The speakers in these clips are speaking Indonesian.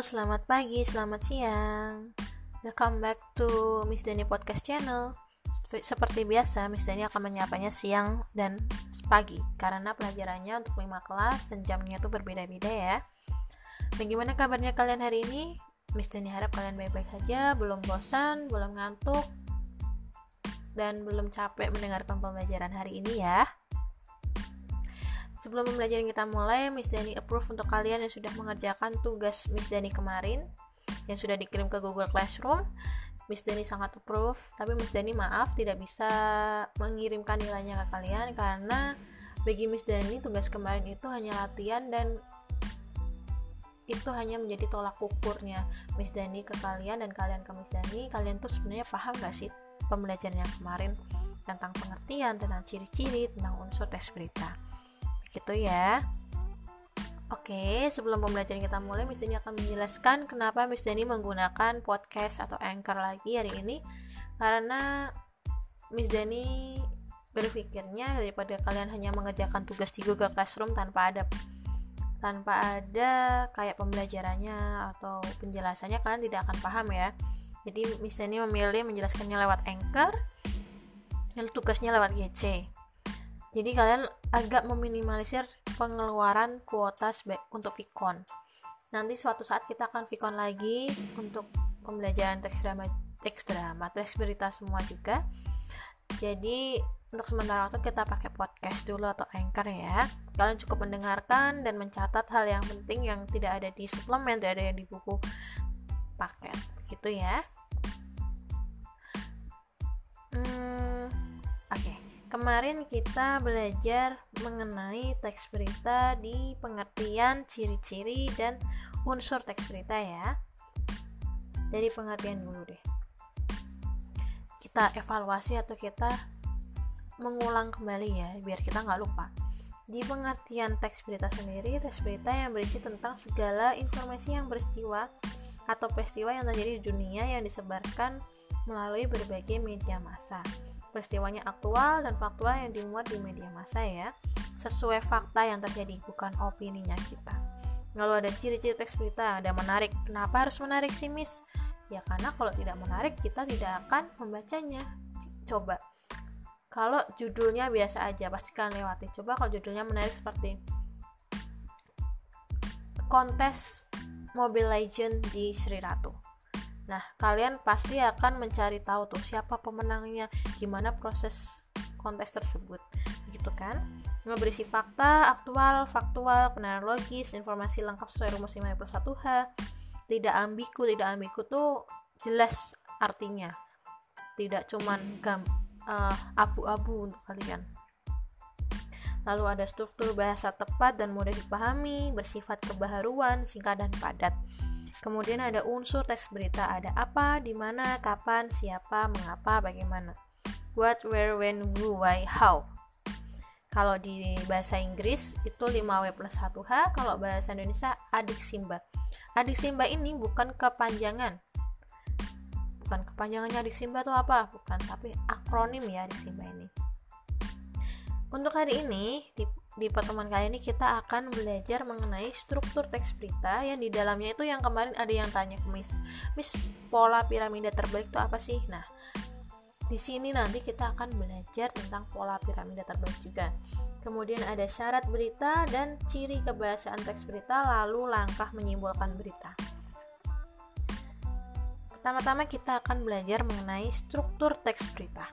Selamat pagi, selamat siang. Welcome back to Miss Dani Podcast Channel. Seperti biasa, Miss Dani akan menyapanya siang dan pagi karena pelajarannya untuk 5 kelas dan jamnya tuh berbeda-beda ya. Bagaimana kabarnya kalian hari ini? Miss Dani harap kalian baik-baik saja, belum bosan, belum ngantuk, dan belum capek mendengarkan pembelajaran hari ini ya. Sebelum pembelajaran kita mulai, Miss Dani approve untuk kalian yang sudah mengerjakan tugas Miss Dani kemarin yang sudah dikirim ke Google Classroom. Miss Dani sangat approve, tapi Miss Dani maaf tidak bisa mengirimkan nilainya ke kalian karena bagi Miss Dani tugas kemarin itu hanya latihan dan itu hanya menjadi tolak ukurnya Miss Dani ke kalian dan kalian ke Miss Dani. Kalian tuh sebenarnya paham gak sih pembelajaran yang kemarin tentang pengertian, tentang ciri-ciri, tentang unsur tes berita gitu ya Oke, sebelum pembelajaran kita mulai, Miss Dani akan menjelaskan kenapa Miss Dani menggunakan podcast atau anchor lagi hari ini. Karena Miss Dani berpikirnya daripada kalian hanya mengerjakan tugas di Google Classroom tanpa ada tanpa ada kayak pembelajarannya atau penjelasannya kalian tidak akan paham ya. Jadi Miss Dani memilih menjelaskannya lewat anchor, lalu tugasnya lewat GC jadi kalian agak meminimalisir pengeluaran kuota untuk Vicon. Nanti suatu saat kita akan Vicon lagi untuk pembelajaran teks drama teks drama teks berita semua juga. Jadi untuk sementara waktu kita pakai podcast dulu atau anchor ya. Kalian cukup mendengarkan dan mencatat hal yang penting yang tidak ada di suplemen tidak ada di buku paket. Gitu ya. Hmm, oke. okay. Kemarin kita belajar mengenai teks berita di pengertian ciri-ciri dan unsur teks berita ya. Dari pengertian dulu deh. Kita evaluasi atau kita mengulang kembali ya, biar kita nggak lupa. Di pengertian teks berita sendiri, teks berita yang berisi tentang segala informasi yang peristiwa atau peristiwa yang terjadi di dunia yang disebarkan melalui berbagai media massa peristiwanya aktual dan faktual yang dimuat di media massa ya. Sesuai fakta yang terjadi bukan opininya kita. Lalu ada ciri-ciri teks berita ada menarik. Kenapa harus menarik sih miss? Ya karena kalau tidak menarik kita tidak akan membacanya. Coba. Kalau judulnya biasa aja pasti kalian lewati. Coba kalau judulnya menarik seperti kontes Mobile Legend di Sri Ratu Nah, kalian pasti akan mencari tahu tuh siapa pemenangnya, gimana proses kontes tersebut. Gitu kan? Nggak berisi fakta, aktual, faktual, kenalan logis, informasi lengkap sesuai rumus 5 plus 1H. Tidak ambigu, tidak ambigu tuh jelas artinya. Tidak cuman gam uh, abu-abu untuk kalian. Lalu ada struktur bahasa tepat dan mudah dipahami, bersifat kebaharuan, singkat dan padat. Kemudian ada unsur teks berita, ada apa, di mana, kapan, siapa, mengapa, bagaimana. What, where, when, who, why, how. Kalau di bahasa Inggris itu 5W plus 1H, kalau bahasa Indonesia adik Simba. Adik Simba ini bukan kepanjangan. Bukan kepanjangannya adik Simba itu apa? Bukan, tapi akronim ya adik Simba ini. Untuk hari ini di pertemuan kali ini kita akan belajar mengenai struktur teks berita yang di dalamnya itu yang kemarin ada yang tanya ke Miss, Miss pola piramida terbalik itu apa sih? Nah, di sini nanti kita akan belajar tentang pola piramida terbalik juga. Kemudian ada syarat berita dan ciri kebahasaan teks berita lalu langkah menyimpulkan berita. Pertama-tama kita akan belajar mengenai struktur teks berita.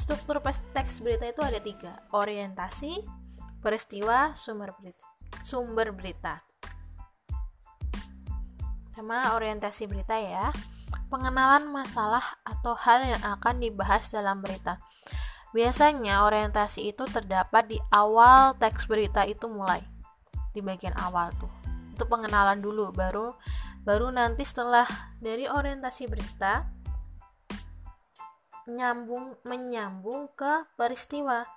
Struktur teks berita itu ada tiga, orientasi, peristiwa sumber berita, sumber berita. Tema orientasi berita ya. Pengenalan masalah atau hal yang akan dibahas dalam berita. Biasanya orientasi itu terdapat di awal teks berita itu mulai. Di bagian awal tuh. Itu pengenalan dulu baru baru nanti setelah dari orientasi berita nyambung menyambung ke peristiwa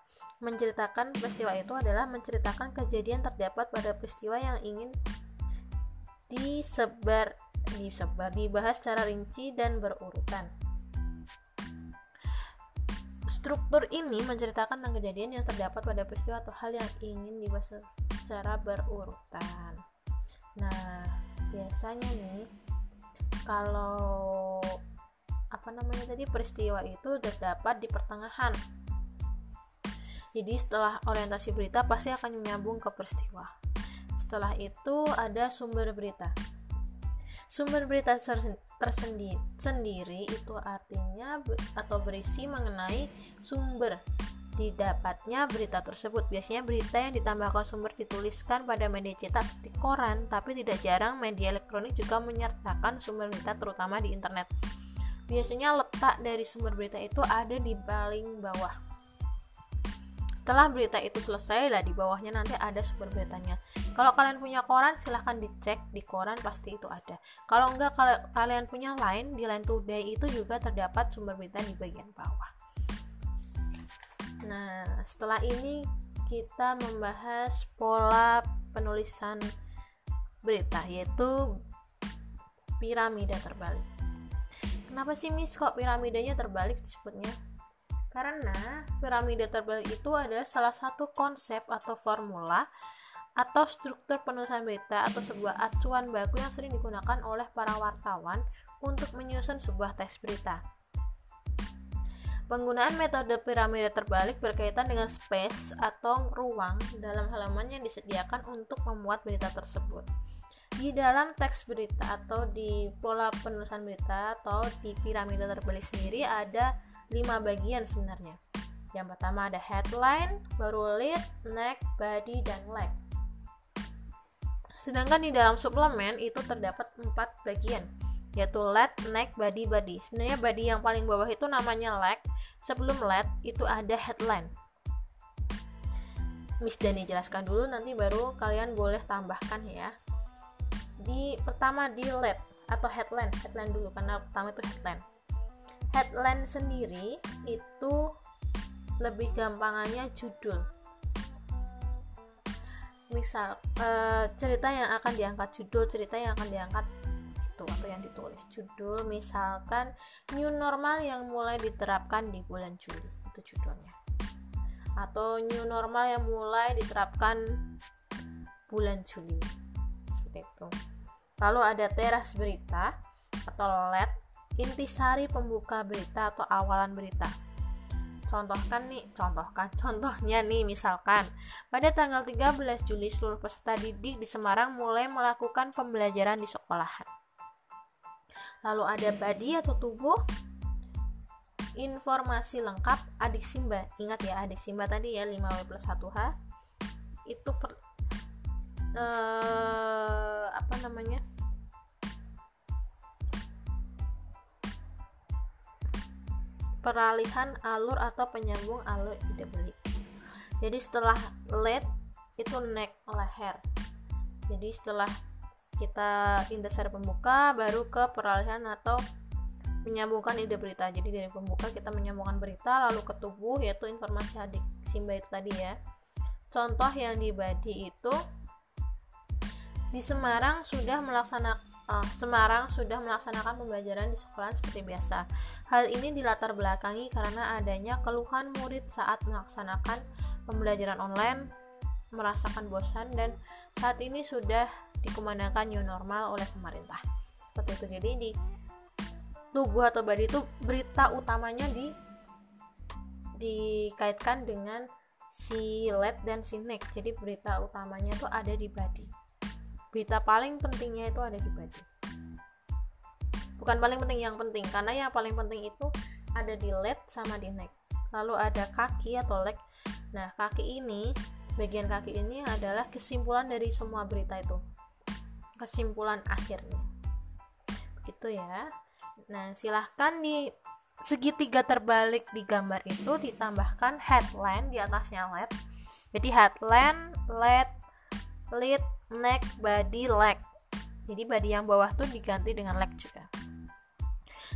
menceritakan peristiwa itu adalah menceritakan kejadian terdapat pada peristiwa yang ingin disebar disebar dibahas secara rinci dan berurutan. Struktur ini menceritakan tentang kejadian yang terdapat pada peristiwa atau hal yang ingin dibahas secara berurutan. Nah, biasanya nih kalau apa namanya tadi peristiwa itu terdapat di pertengahan jadi setelah orientasi berita pasti akan menyambung ke peristiwa setelah itu ada sumber berita sumber berita tersendiri sendiri itu artinya atau berisi mengenai sumber didapatnya berita tersebut. Biasanya berita yang ditambahkan sumber dituliskan pada media cetak seperti koran, tapi tidak jarang media elektronik juga menyertakan sumber berita terutama di internet. Biasanya letak dari sumber berita itu ada di paling bawah. Setelah berita itu selesai lah di bawahnya nanti ada sumber beritanya. Kalau kalian punya koran silahkan dicek di koran pasti itu ada. Kalau enggak kalau kalian punya line di line today itu juga terdapat sumber berita di bagian bawah. Nah, setelah ini kita membahas pola penulisan berita yaitu piramida terbalik. Kenapa sih Miss kok piramidanya terbalik disebutnya? Karena piramida terbalik itu adalah salah satu konsep atau formula atau struktur penulisan berita atau sebuah acuan baku yang sering digunakan oleh para wartawan untuk menyusun sebuah teks berita. Penggunaan metode piramida terbalik berkaitan dengan space atau ruang dalam halaman yang disediakan untuk memuat berita tersebut. Di dalam teks berita atau di pola penulisan berita atau di piramida terbalik sendiri ada lima bagian sebenarnya. Yang pertama ada headline, baru lead, neck, body, dan leg. Sedangkan di dalam suplemen itu terdapat empat bagian, yaitu lead, neck, body, body. Sebenarnya body yang paling bawah itu namanya leg, sebelum LED itu ada headline Miss Dani jelaskan dulu nanti baru kalian boleh tambahkan ya di pertama di LED atau headline headline dulu karena pertama itu headline headline sendiri itu lebih gampangannya judul. Misal e, cerita yang akan diangkat judul cerita yang akan diangkat itu atau yang ditulis. Judul misalkan new normal yang mulai diterapkan di bulan Juli itu judulnya. Atau new normal yang mulai diterapkan bulan Juli seperti itu. Lalu ada teras berita atau LED intisari pembuka berita atau awalan berita. Contohkan nih contohkan contohnya nih misalkan pada tanggal 13 Juli seluruh peserta didik di Semarang mulai melakukan pembelajaran di sekolahan. Lalu ada body atau tubuh? Informasi lengkap adik Simba. Ingat ya adik Simba tadi ya 5W plus 1H itu per, uh, apa namanya peralihan alur atau penyambung alur ide beli jadi setelah led itu neck leher. Jadi setelah kita indesar pembuka baru ke peralihan atau menyambungkan ide berita. Jadi dari pembuka kita menyambungkan berita lalu ke tubuh yaitu informasi adik Simba itu tadi ya. Contoh yang di body itu di Semarang sudah melaksanakan uh, Semarang sudah melaksanakan pembelajaran di sekolah seperti biasa. Hal ini dilatar belakangi karena adanya keluhan murid saat melaksanakan pembelajaran online merasakan bosan dan saat ini sudah dikumandangkan new normal oleh pemerintah. Seperti itu. Jadi di tubuh atau body itu berita utamanya di dikaitkan dengan si LED dan si neck jadi berita utamanya itu ada di body berita paling pentingnya itu ada di body bukan paling penting yang penting. Karena yang paling penting itu ada di LED sama di neck. Lalu ada kaki atau leg. Nah kaki ini bagian kaki ini adalah kesimpulan dari semua berita itu. Kesimpulan akhirnya. Begitu ya. Nah silahkan di segitiga terbalik di gambar itu ditambahkan headline di atasnya LED. Jadi headline LED lead neck body leg. Jadi body yang bawah tuh diganti dengan leg juga.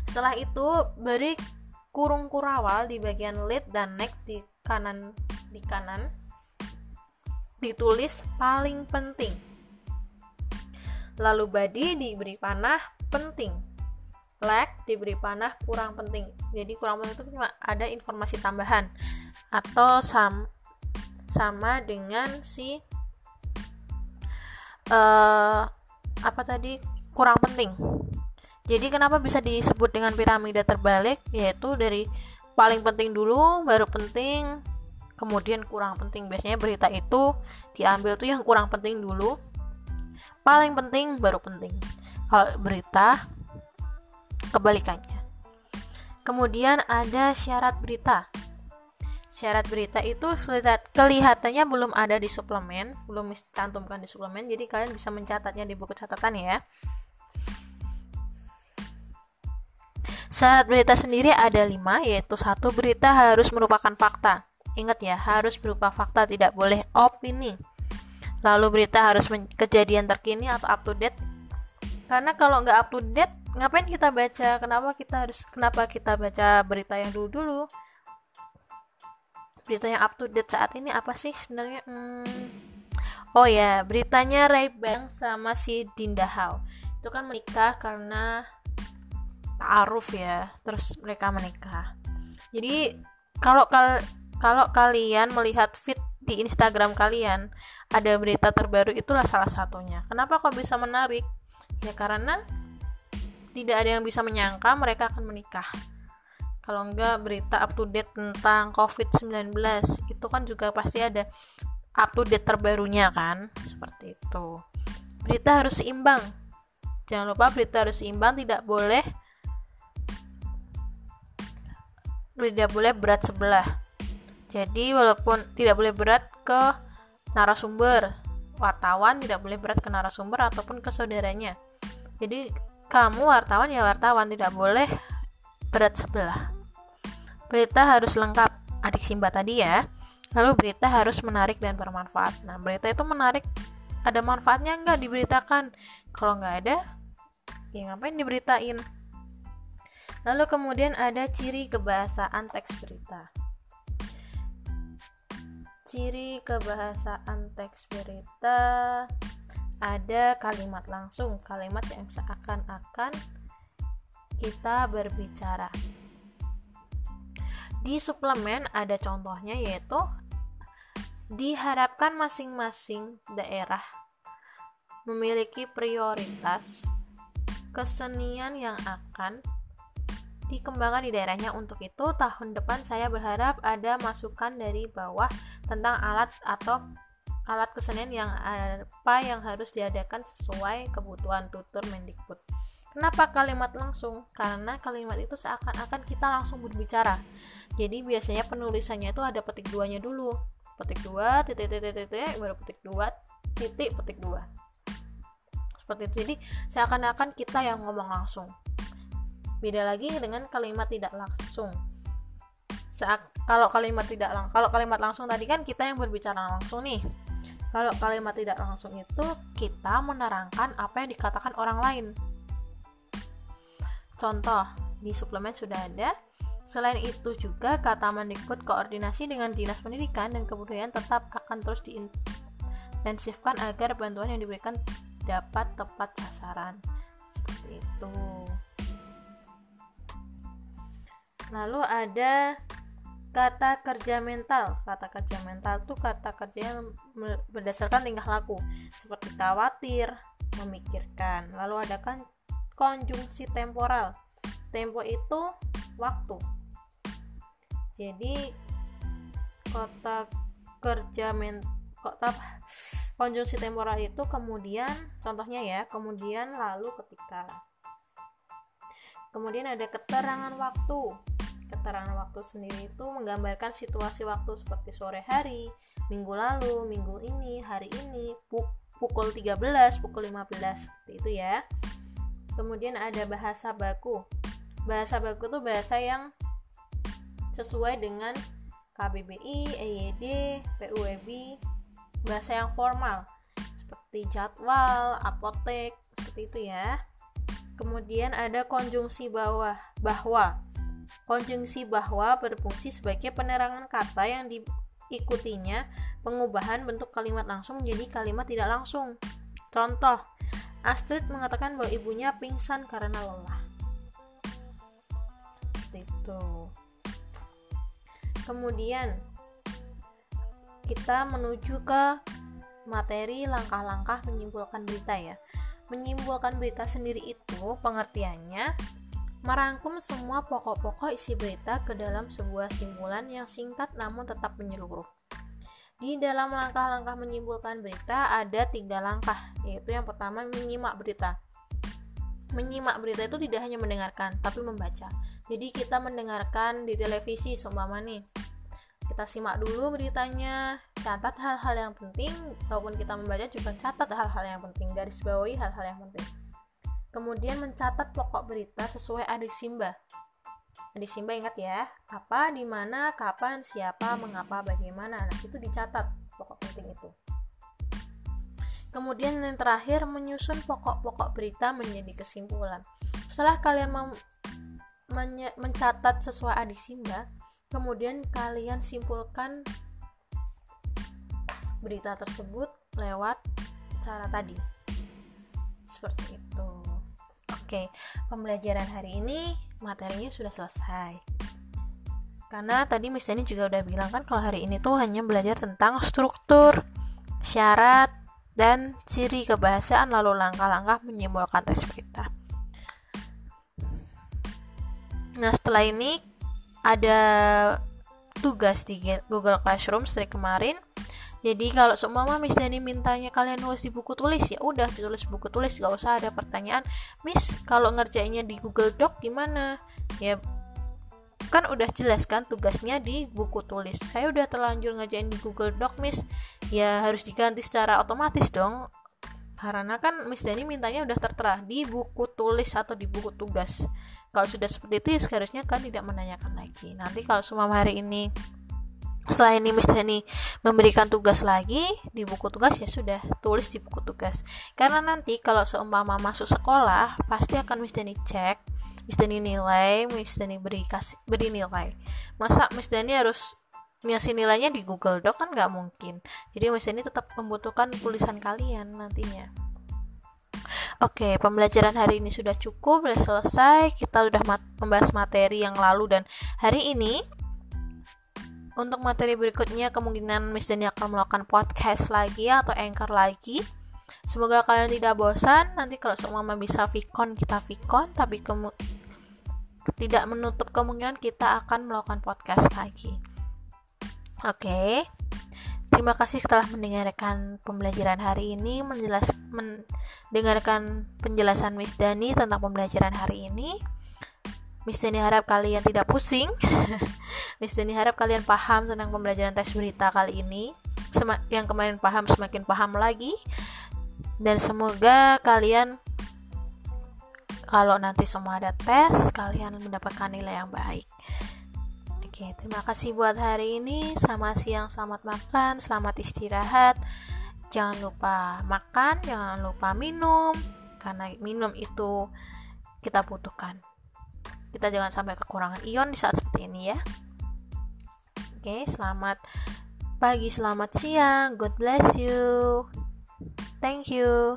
Setelah itu beri kurung kurawal di bagian lead dan neck di kanan di kanan. Ditulis paling penting. Lalu body diberi panah penting. Leg diberi panah kurang penting. Jadi kurang penting itu cuma ada informasi tambahan. Atau sam sama dengan si uh, apa tadi kurang penting. Jadi kenapa bisa disebut dengan piramida terbalik? Yaitu dari paling penting dulu baru penting kemudian kurang penting. Biasanya berita itu diambil tuh yang kurang penting dulu paling penting baru penting. Kalau berita kebalikannya. Kemudian ada syarat berita syarat berita itu kelihatannya belum ada di suplemen belum dicantumkan di suplemen jadi kalian bisa mencatatnya di buku catatan ya Syarat berita sendiri ada lima, yaitu satu berita harus merupakan fakta. Ingat ya, harus berupa fakta, tidak boleh opini. Lalu berita harus kejadian terkini atau up to date. Karena kalau nggak up to date, ngapain kita baca? Kenapa kita harus kenapa kita baca berita yang dulu-dulu? Berita yang up to date saat ini apa sih sebenarnya? Hmm, oh ya, beritanya Ray Bang sama si Dinda Hao. Itu kan menikah karena ta'aruf ya, terus mereka menikah. Jadi kalau kal kalau kalian melihat feed di Instagram kalian ada berita terbaru itulah salah satunya. Kenapa kok bisa menarik? Ya karena tidak ada yang bisa menyangka mereka akan menikah. Kalau enggak berita up to date tentang COVID-19 itu kan juga pasti ada up to date terbarunya kan, seperti itu. Berita harus seimbang. Jangan lupa berita harus seimbang, tidak boleh tidak boleh berat sebelah jadi walaupun tidak boleh berat ke narasumber, wartawan tidak boleh berat ke narasumber ataupun ke saudaranya. Jadi kamu wartawan ya wartawan tidak boleh berat sebelah. Berita harus lengkap, adik Simba tadi ya. Lalu berita harus menarik dan bermanfaat. Nah, berita itu menarik, ada manfaatnya nggak diberitakan? Kalau nggak ada, ya ngapain diberitain? Lalu kemudian ada ciri kebahasaan teks berita. Ciri kebahasaan teks berita ada kalimat langsung, kalimat yang seakan-akan kita berbicara. Di suplemen ada contohnya yaitu diharapkan masing-masing daerah memiliki prioritas kesenian yang akan dikembangkan di daerahnya. Untuk itu, tahun depan saya berharap ada masukan dari bawah tentang alat atau alat kesenian yang apa yang harus diadakan sesuai kebutuhan tutur Mendikbud. Kenapa kalimat langsung? Karena kalimat itu seakan-akan kita langsung berbicara. Jadi biasanya penulisannya itu ada petik duanya dulu. Petik dua, titik, titik, titik, baru petik dua, titik, petik dua. Seperti itu. Jadi seakan-akan kita yang ngomong langsung. Beda lagi dengan kalimat tidak langsung. Saat kalau kalimat tidak lang kalau kalimat langsung tadi kan kita yang berbicara langsung nih. Kalau kalimat tidak langsung itu kita menerangkan apa yang dikatakan orang lain. Contoh, di suplemen sudah ada. Selain itu juga kata Mendikbud koordinasi dengan Dinas Pendidikan dan Kebudayaan tetap akan terus diintensifkan agar bantuan yang diberikan dapat tepat sasaran. Seperti itu. Lalu ada kata kerja mental. Kata kerja mental itu kata kerja yang berdasarkan tingkah laku, seperti khawatir, memikirkan. Lalu ada kan konjungsi temporal. Tempo itu waktu. Jadi kata kerja men kata konjungsi temporal itu kemudian contohnya ya, kemudian lalu ketika. Kemudian ada keterangan waktu keterangan waktu sendiri itu menggambarkan situasi waktu seperti sore hari, minggu lalu, minggu ini, hari ini, pukul 13, pukul 15 seperti itu ya. Kemudian ada bahasa baku. Bahasa baku itu bahasa yang sesuai dengan KBBI, EYD, PUEB, bahasa yang formal seperti jadwal, apotek, seperti itu ya. Kemudian ada konjungsi bawah, bahwa Konjungsi bahwa berfungsi sebagai penerangan kata yang diikutinya pengubahan bentuk kalimat langsung menjadi kalimat tidak langsung. Contoh, Astrid mengatakan bahwa ibunya pingsan karena lelah. Itu. Kemudian kita menuju ke materi langkah-langkah menyimpulkan berita ya. Menyimpulkan berita sendiri itu pengertiannya merangkum semua pokok-pokok isi berita ke dalam sebuah simpulan yang singkat namun tetap menyeluruh. Di dalam langkah-langkah menyimpulkan berita ada tiga langkah, yaitu yang pertama menyimak berita. Menyimak berita itu tidak hanya mendengarkan, tapi membaca. Jadi kita mendengarkan di televisi seumpama nih, kita simak dulu beritanya catat hal-hal yang penting walaupun kita membaca juga catat hal-hal yang penting garis bawahi hal-hal yang penting kemudian mencatat pokok berita sesuai adik simba adik simba ingat ya apa di mana kapan siapa mengapa bagaimana nah itu dicatat pokok penting itu kemudian yang terakhir menyusun pokok-pokok berita menjadi kesimpulan setelah kalian mencatat sesuai adik simba Kemudian kalian simpulkan berita tersebut lewat cara tadi. Seperti itu. Oke, pembelajaran hari ini materinya sudah selesai. Karena tadi Miss Dani juga udah bilang kan kalau hari ini tuh hanya belajar tentang struktur, syarat, dan ciri kebahasaan lalu langkah-langkah menyimpulkan teks berita. Nah, setelah ini ada tugas di Google Classroom dari kemarin jadi kalau semua Miss Dani mintanya kalian nulis di buku tulis ya udah ditulis buku tulis gak usah ada pertanyaan. Miss kalau ngerjainnya di Google Doc gimana? Ya kan udah jelas kan tugasnya di buku tulis. Saya udah terlanjur ngerjain di Google Doc Miss. Ya harus diganti secara otomatis dong. Karena kan Miss Dani mintanya udah tertera di buku tulis atau di buku tugas. Kalau sudah seperti itu ya seharusnya kan tidak menanyakan lagi. Nanti kalau semua hari ini setelah ini Miss Dani memberikan tugas lagi di buku tugas ya sudah tulis di buku tugas. Karena nanti kalau seumpama masuk sekolah pasti akan Miss Dani cek Miss Dani nilai Miss Dani beri kasih beri nilai. Masa Miss Dani harus ngasih nilainya di Google Doc kan nggak mungkin. Jadi Miss Dani tetap membutuhkan tulisan kalian nantinya. Oke, pembelajaran hari ini sudah cukup, sudah selesai. Kita sudah mat membahas materi yang lalu dan hari ini untuk materi berikutnya kemungkinan Miss Dani akan melakukan podcast lagi atau anchor lagi. Semoga kalian tidak bosan. Nanti kalau semua bisa Vicon kita Vicon, tapi tidak menutup kemungkinan kita akan melakukan podcast lagi. Oke. Okay. Terima kasih telah mendengarkan pembelajaran hari ini, menjelas mendengarkan penjelasan Miss Dani tentang pembelajaran hari ini. Miss Dani harap kalian tidak pusing. Miss Dani harap kalian paham tentang pembelajaran tes berita kali ini. Sem yang kemarin paham semakin paham lagi. Dan semoga kalian kalau nanti semua ada tes, kalian mendapatkan nilai yang baik. Oke, terima kasih buat hari ini. Selamat siang, selamat makan, selamat istirahat. Jangan lupa makan, jangan lupa minum, karena minum itu kita butuhkan. Kita jangan sampai kekurangan ion di saat seperti ini ya. Oke, selamat pagi, selamat siang. God bless you. Thank you.